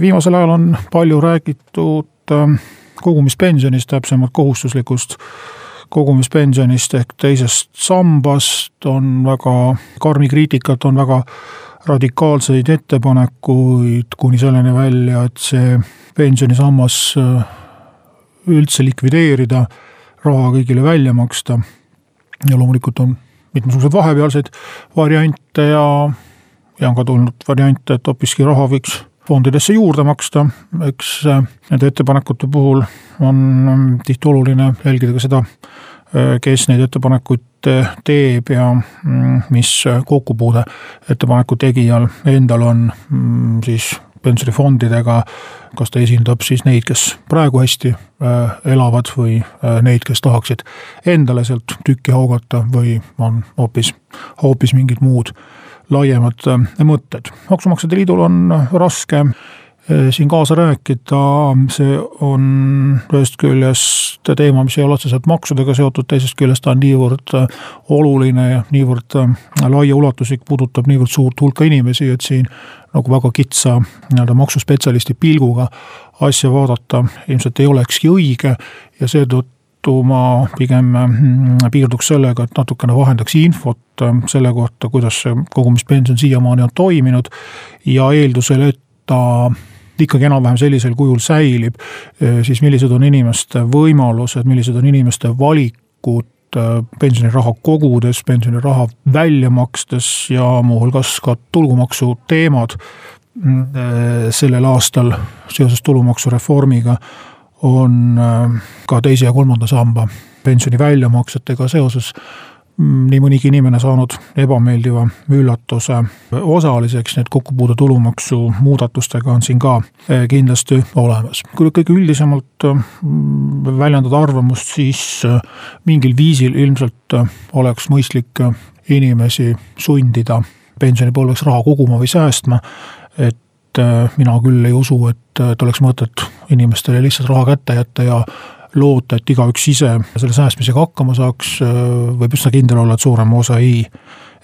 viimasel ajal on palju räägitud ähm, kogumispensionist, täpsemalt kohustuslikust kogumispensionist ehk teisest sambast on väga karmi kriitikat, on väga radikaalseid ettepanekuid kuni selleni välja, et see pensionisammas äh, üldse likvideerida, raha kõigile välja maksta. ja loomulikult on mitmesuguseid vahepealseid variante ja, ja on ka tulnud variante, et hoopiski raha võiks fondidesse juurde maksta, eks äh, nende ettepanekute puhul on ähm, tihti oluline jälgida ka seda, äh, kes neid ettepanekuid äh, teeb ja mm, mis kokkupuude ettepaneku tegijal endal on mm, siis pensionifondidega, kas ta esindab siis neid, kes praegu hästi elavad või neid, kes tahaksid endale sealt tükki haugata või on hoopis, hoopis mingid muud laiemad äh, mõtted. maksumaksjate liidul on raske äh, siin kaasa rääkida, see on ühest küljest teema, mis ei ole otseselt maksudega seotud, teisest küljest ta on niivõrd äh, oluline ja niivõrd laiaulatuslik, puudutab niivõrd suurt hulka inimesi, et siin nagu väga kitsa nii-öelda maksuspetsialisti pilguga asja vaadata ilmselt ei olekski õige ja seetõttu seetõttu ma pigem mm, piirduks sellega, et natukene vahendaks infot äh, selle kohta, kuidas see kogumispension siiamaani on toiminud ja eeldusel, et ta ikkagi enam-vähem sellisel kujul säilib, äh, siis millised on inimeste võimalused, millised on inimeste valikud äh, pensioniraha kogudes, pensioniraha välja makstes ja muuhulgas ka tulumaksu teemad mm, sellel aastal seoses tulumaksureformiga on äh, ka teise ja kolmanda samba pensioni väljamaksetega seoses mm, nii mõnigi inimene saanud ebameeldiva üllatuse osaliseks, nii et kokkupuude tulumaksu muudatustega on siin ka äh, kindlasti olemas. kui kõige üldisemalt äh, väljendada arvamust, siis mingil viisil ilmselt oleks mõistlik inimesi sundida pensionipõlveks raha koguma või säästma, et mina küll ei usu, et, et oleks mõtet inimestele lihtsalt raha kätte jätta ja loota, et igaüks ise selle säästmisega hakkama saaks, võib üsna kindel olla, et suurem osa ei,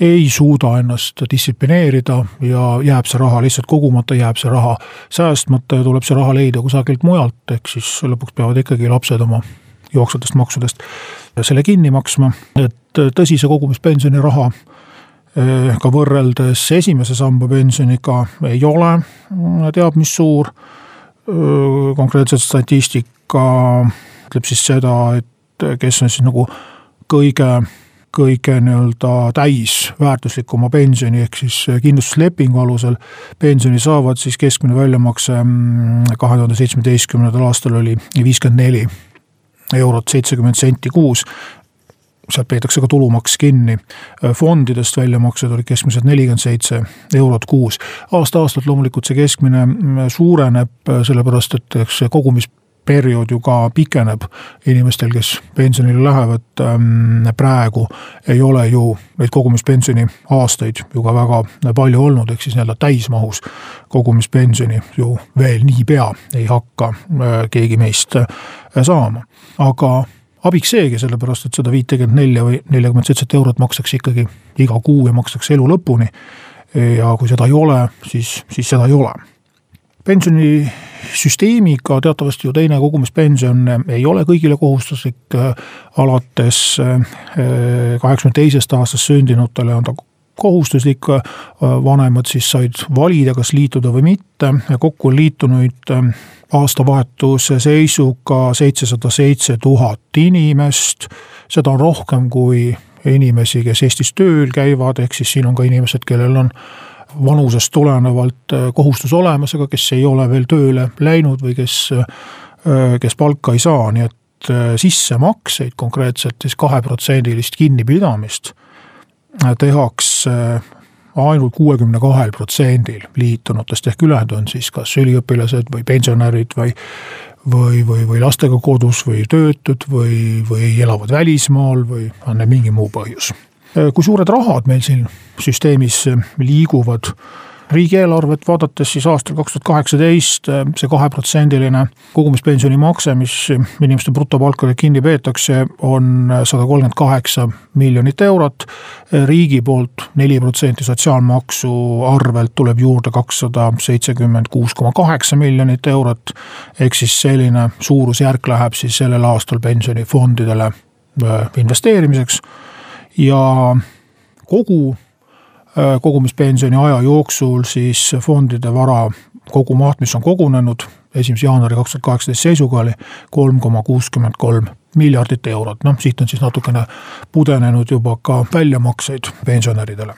ei suuda ennast distsiplineerida ja jääb see raha lihtsalt kogumata, jääb see raha säästmata ja tuleb see raha leida kusagilt mujalt, ehk siis lõpuks peavad ikkagi lapsed oma jooksvatest maksudest selle kinni maksma, et tõsise kogumispensioni raha Äh, ka võrreldes esimese samba pensioniga ei ole äh, teab mis suur. Konkreetselt statistika ütleb siis seda, et kes on siis nagu kõige, kõige nii-öelda täisväärtuslikuma pensioni ehk siis kindlustuslepingu alusel pensioni saavad, siis keskmine väljamakse mm, kahe tuhande seitsmeteistkümnendal aastal oli viiskümmend neli eurot seitsekümmend senti kuus sealt peetakse ka tulumaks kinni. fondidest väljamaksed olid keskmiselt nelikümmend seitse eurot kuus. aasta-aastalt loomulikult see keskmine mm, suureneb, sellepärast et eks see kogumisperiood ju ka pikeneb inimestel, kes pensionile lähevad. Mm, praegu ei ole ju neid kogumispensioni aastaid ju ka väga palju olnud, ehk siis nii-öelda täismahus kogumispensioni ju veel niipea ei hakka äh, keegi meist äh, saama, aga abiks seegi, sellepärast et seda viitekümmet nelja või neljakümmet seitset eurot makstakse ikkagi iga kuu ja makstakse elu lõpuni. ja kui seda ei ole, siis, siis seda ei ole. pensionisüsteemiga teatavasti ju teine kogumispension ei ole kõigile kohustuslik, alates eh, kaheksakümne teisest aastast sündinutele on ta kohustuslik, vanemad siis said valida, kas liituda või mitte, kokku on liitunuid aastavahetuse seisuga seitsesada seitse tuhat inimest. seda on rohkem kui inimesi, kes Eestis tööl käivad, ehk siis siin on ka inimesed, kellel on vanusest tulenevalt äh, kohustus olemas, aga kes ei ole veel tööle läinud või kes, äh, kes palka ei saa, nii et äh, sissemakseid konkreetselt siis kaheprotsendilist kinnipidamist tehakse ainult kuuekümne kahel protsendil liitunutest ehk ülejäänud on siis kas üliõpilased või pensionärid või või, või, või lastega kodus või töötud või, või elavad välismaal või on neil mingi muu põhjus. kui suured rahad meil siin süsteemis liiguvad riigieelarvet vaadates siis aastal kaks tuhat kaheksateist see kaheprotsendiline kogumispensioni makse, mis inimeste brutopalkadelt kinni peetakse, on sada kolmkümmend kaheksa miljonit eurot. riigi poolt neli protsenti sotsiaalmaksu arvelt tuleb juurde kakssada seitsekümmend kuus koma kaheksa miljonit eurot. ehk siis selline suurusjärk läheb siis sellel aastal pensionifondidele äh, investeerimiseks ja kogu kogumispensioni aja jooksul siis fondide vara kogumaht, mis on kogunenud esimese jaanuari kaks tuhat kaheksateist seisuga oli kolm koma kuuskümmend kolm miljardit eurot, noh siit on siis natukene pudenenud juba ka väljamakseid pensionäridele.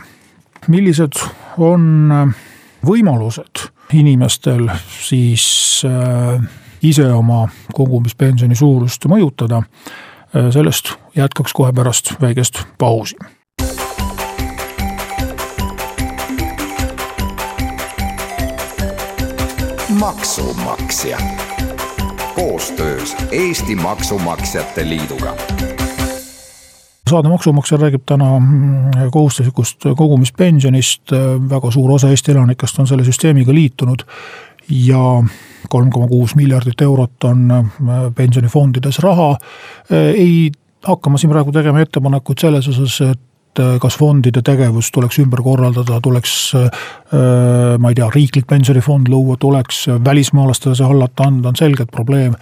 millised on äh, võimalused inimestel siis äh, ise oma kogumispensioni suurust mõjutada, sellest jätkaks kohe pärast väikest pausi maksumaksja. Koostöös Eesti Maksumaksjate Liiduga. Saade maksumaksja räägib täna mm, kohustuslikust kogumispensionist, väga suur osa Eesti elanikest on selle süsteemiga liitunud ja kolm koma kuus miljardit eurot on äh, pensionifondides raha. ei hakka ma siin praegu tegema ettepanekuid selles osas, et et äh, kas fondide tegevus tuleks ümber korraldada, tuleks äh, äh, ma ei tea, riiklik pensionifond luua, tuleks välismaalastele see hallata anda, on selge, et probleem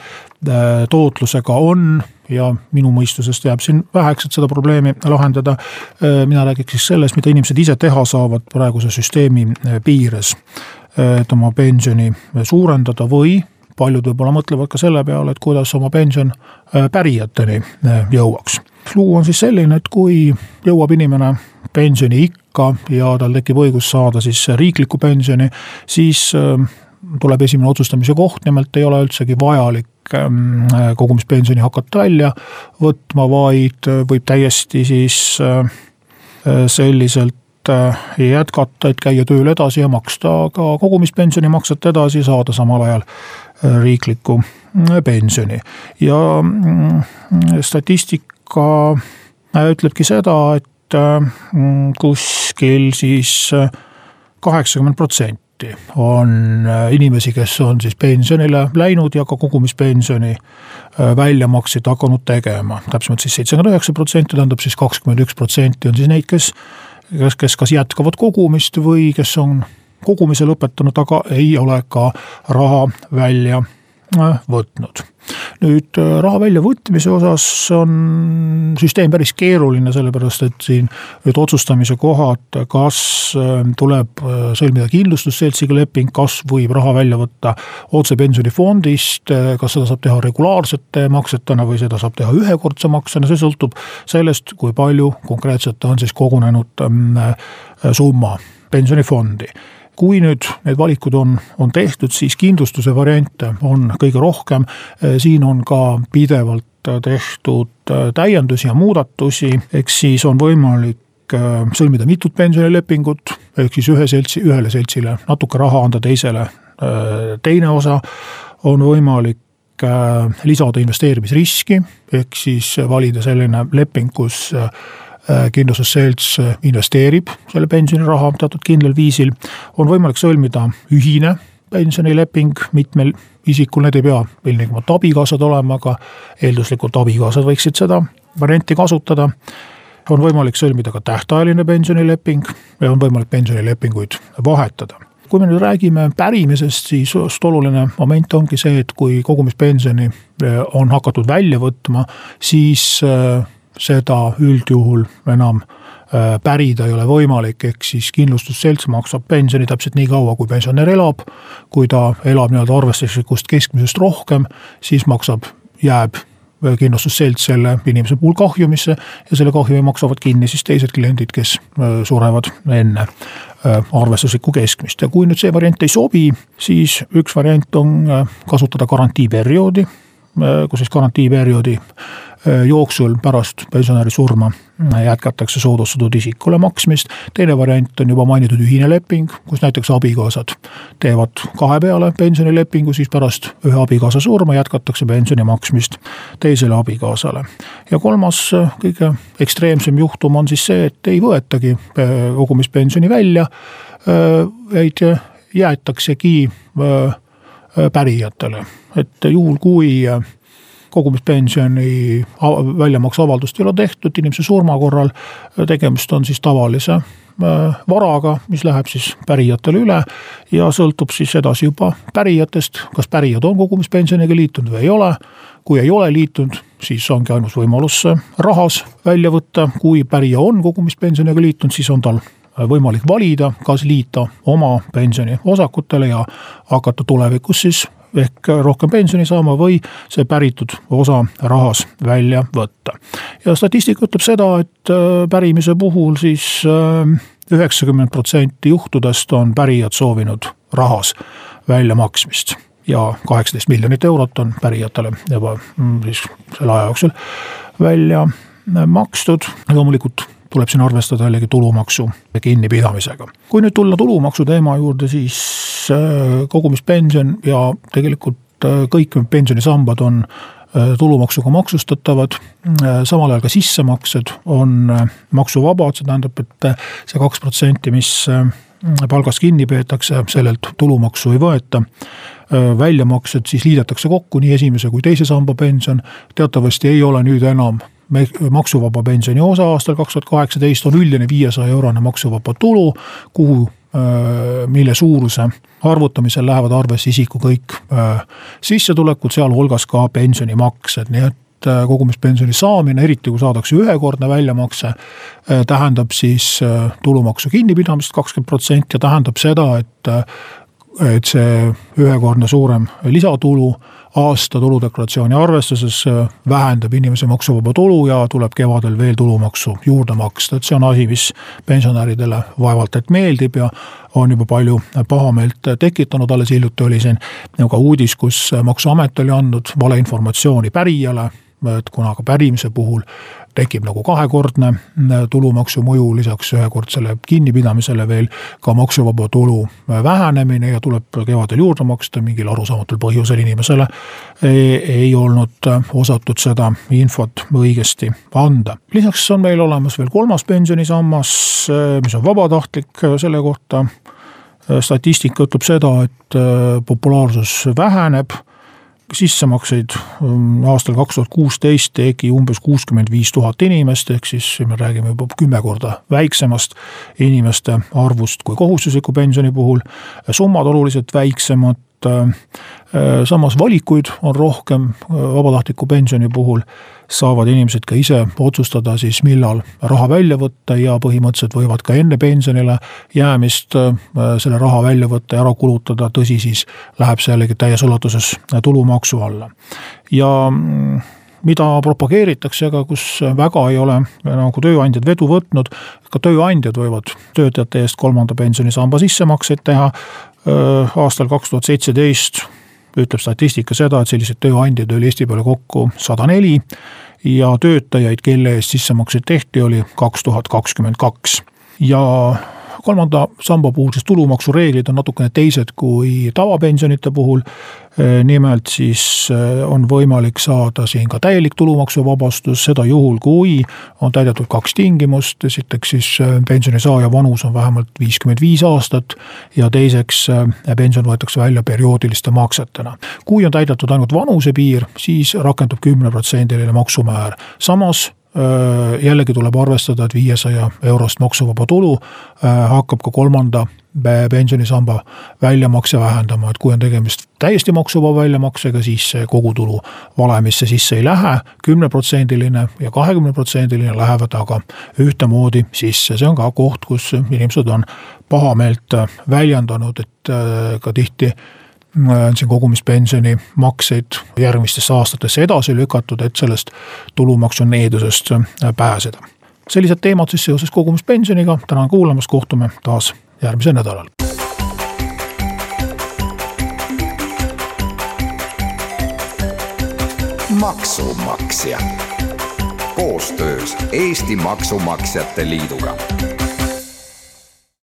tootlusega on ja minu mõistusest jääb siin väheks, et seda probleemi lahendada. mina räägiks siis sellest, mida inimesed ise teha saavad praeguse süsteemi piires. et oma pensioni suurendada või paljud võib-olla mõtlevad ka selle peale, et kuidas oma pension pärijateni jõuaks lugu on siis selline, et kui jõuab inimene pensioniikka ja tal tekib õigus saada siis riiklikku pensioni, siis äh, tuleb esimene otsustamise koht, nimelt ei ole üldsegi vajalik ähm, kogumispensioni hakata välja võtma, vaid võib täiesti siis äh, selliselt äh, jätkata, et käia tööl edasi ja maksta ka kogumispensionimakset edasi, saada samal ajal riiklikku pensioni. Ja mm, statistik aga äh, ütlebki seda, et äh, kuskil siis äh, kaheksakümmend protsenti on inimesi, kes on siis pensionile läinud ja ka kogumispensioni väljamakseid hakanud tegema. täpsemalt siis seitsekümmend üheksa protsenti, tähendab siis kakskümmend üks protsenti on siis neid, kes, kes, kes kas jätkavad kogumist või kes on kogumise lõpetanud, aga ei ole ka raha välja võtnud. nüüd äh, raha väljavõtmise osas on süsteem päris keeruline, sellepärast et siin nüüd otsustamise kohad, kas äh, tuleb äh, sõlmida kindlustusseltsiga leping, kas võib raha välja võtta otse pensionifondist, kas seda saab teha regulaarsete maksetena või seda saab teha ühekordse maksena, see sõltub sellest, kui palju konkreetselt on siis kogunenud ähm, summa pensionifondi kui nüüd need valikud on, on tehtud, siis kindlustuse variante on kõige rohkem, siin on ka pidevalt tehtud täiendusi ja muudatusi, eks siis on võimalik äh, sõlmida mitut pensionilepingut, ehk siis ühe seltsi, ühele seltsile natuke raha anda, teisele teine osa, on võimalik lisada investeerimisriski, ehk siis valida selline leping, kus kindlustusselts äh, investeerib selle pensioniraha teatud kindlal viisil. on võimalik sõlmida ühine pensionileping mitmel isikul, need ei pea ilmtingimata abikaasad olema, aga eelduslikult abikaasad võiksid seda varianti kasutada. on võimalik sõlmida ka tähtajaline pensionileping ja on võimalik pensionilepinguid vahetada kui me nüüd räägime pärimisest, siis just oluline moment ongi see, et kui kogumispensioni äh, on hakatud välja võtma, siis seda üldjuhul enam äh, pärida ei ole võimalik, ehk siis kindlustusselts maksab pensioni täpselt nii kaua, kui pensionär elab. kui ta elab nii-öelda arvestuslikust keskmisest rohkem, siis maksab, jääb äh, kindlustusselts selle inimese puhul kahjumisse ja selle kahjumi maksavad kinni siis teised kliendid, kes äh, surevad enne arvestuslikku keskmist ja kui nüüd see variant ei sobi, siis üks variant on kasutada garantiiperioodi, kus siis garantiiperioodi jooksul pärast pensionäri surma jätkatakse soodustatud isikule maksmist. teine variant on juba mainitud ühine leping, kus näiteks abikaasad teevad kahe peale pensionilepingu, siis pärast ühe abikaasa surma jätkatakse pensioni maksmist teisele abikaasale. ja kolmas kõige ekstreemsem juhtum on siis see, et ei võetagi kogumispensioni välja, vaid jäetaksegi pärijatele, et juhul, kui kogumispensioni väljamakseavaldust ei ole tehtud inimese surma korral, tegemist on siis tavalise varaga, mis läheb siis pärijatele üle ja sõltub siis edasi juba pärijatest, kas pärijad on kogumispensioniga liitunud või ei ole. kui ei ole liitunud, siis ongi ainus võimalus rahas välja võtta, kui pärija on kogumispensioniga liitunud, siis on tal võimalik valida, kas liita oma pensioniosakutele ja hakata tulevikus siis ehk rohkem pensioni saama või see päritud osa rahas välja võtta. ja statistika ütleb seda, et äh, pärimise puhul siis äh, üheksakümmend protsenti juhtudest on pärijad soovinud rahas väljamaksmist ja kaheksateist miljonit eurot on pärijatele juba mm, siis selle aja jooksul välja makstud, loomulikult tuleb siin arvestada jällegi tulumaksu kinnipidamisega. kui nüüd tulla tulumaksu teema juurde, siis äh, kogumispension ja tegelikult äh, kõik pensionisambad on äh, tulumaksuga maksustatavad, samal ajal ka sissemaksed on maksuvabad, see tähendab, et see kaks protsenti, mis palgast kinni peetakse, sellelt tulumaksu ei võeta. väljamaksed siis liidetakse kokku, nii esimese kui teise samba pension, teatavasti ei ole nüüd enam maksuvaba pensioni osa aastal kaks tuhat kaheksateist on üldine viiesaja eurone maksuvaba tulu, kuhu mille suuruse arvutamisel lähevad arvesse isiku kõik sissetulekud, sealhulgas ka pensionimaksed, nii et kogumispensioni saamine, eriti kui saadakse ühekordne väljamakse, tähendab siis tulumaksu kinnipidamist kakskümmend protsenti ja tähendab seda, et et see ühekordne suurem lisatulu aasta tuludeklaratsiooni arvestuses äh, vähendab inimese maksuvaba tulu ja tuleb kevadel veel tulumaksu juurde maksta, et see on asi, mis pensionäridele vaevalt et meeldib ja on juba palju pahameelt tekitanud, alles hiljuti oli siin ka uudis, kus maksuamet oli andnud valeinformatsiooni pärijale et kuna ka pärimise puhul tekib nagu kahekordne äh, tulumaksu mõju, lisaks ühekordsele kinnipidamisele veel ka maksuvaba tulu äh, vähenemine ja tuleb kevadel juurde maksta, mingil arusaamatul põhjusel inimesele ei, ei olnud äh, osatud seda infot õigesti anda. lisaks on meil olemas veel kolmas pensionisammas, mis on vabatahtlik, selle kohta statistika ütleb seda, et populaarsus väheneb sissemakseid ähm, aastal kaks tuhat kuusteist tegi umbes kuuskümmend viis tuhat inimest, ehk siis me räägime juba kümme korda väiksemast inimeste arvust kui kohustusliku pensioni puhul. summad oluliselt väiksemad Äh, äh, samas valikuid on rohkem äh, vabatahtliku pensioni puhul, saavad inimesed ka ise otsustada siis, millal raha välja võtta ja põhimõtteliselt võivad ka enne pensionile jäämist selle raha välja võtta ja ära kulutada, tõsi, siis läheb see jällegi täies ulatuses tulumaksu alla. ja mm, mida propageeritakse, aga kus väga ei ole nagu tööandjad vedu võtnud, ka tööandjad võivad töötajate eest kolmanda pensionisamba sissemakseid teha. Aastal kaks tuhat seitseteist ütleb statistika seda, et selliseid tööandjaid oli Eesti peale kokku sada neli ja töötajaid, kelle eest sissemakseid tehti, oli kaks tuhat kakskümmend kaks ja kolmanda samba puhul siis tulumaksureeglid on natukene teised kui tavapensionite puhul. Nimelt siis eh, on võimalik saada siin ka täielik tulumaksuvabastus, seda juhul, kui on täidetud kaks tingimust, esiteks siis eh, pensioni saaja vanus on vähemalt viiskümmend viis aastat ja teiseks pension võetakse välja perioodiliste maksetena. kui on täidetud ainult vanusepiir, siis rakendub kümneprotsendiline maksumäär, samas jällegi tuleb arvestada, et viiesaja eurost maksuvaba tulu hakkab ka kolmanda pensionisamba väljamakse vähendama, et kui on tegemist täiesti maksuvaba väljamaksega, siis see kogutulu valemisse sisse ei lähe, kümneprotsendiline ja kahekümneprotsendiline lähevad aga ühtemoodi sisse, see on ka koht, kus inimesed on pahameelt väljendanud, et ka tihti on siin kogumispensioni makseid järgmistesse aastatesse edasi lükatud, et sellest tulumaksu needusest pääseda. sellised teemad siis seoses kogumispensioniga, tänan kuulamast, kohtume taas järgmisel nädalal. maksumaksja koostöös Eesti Maksumaksjate Liiduga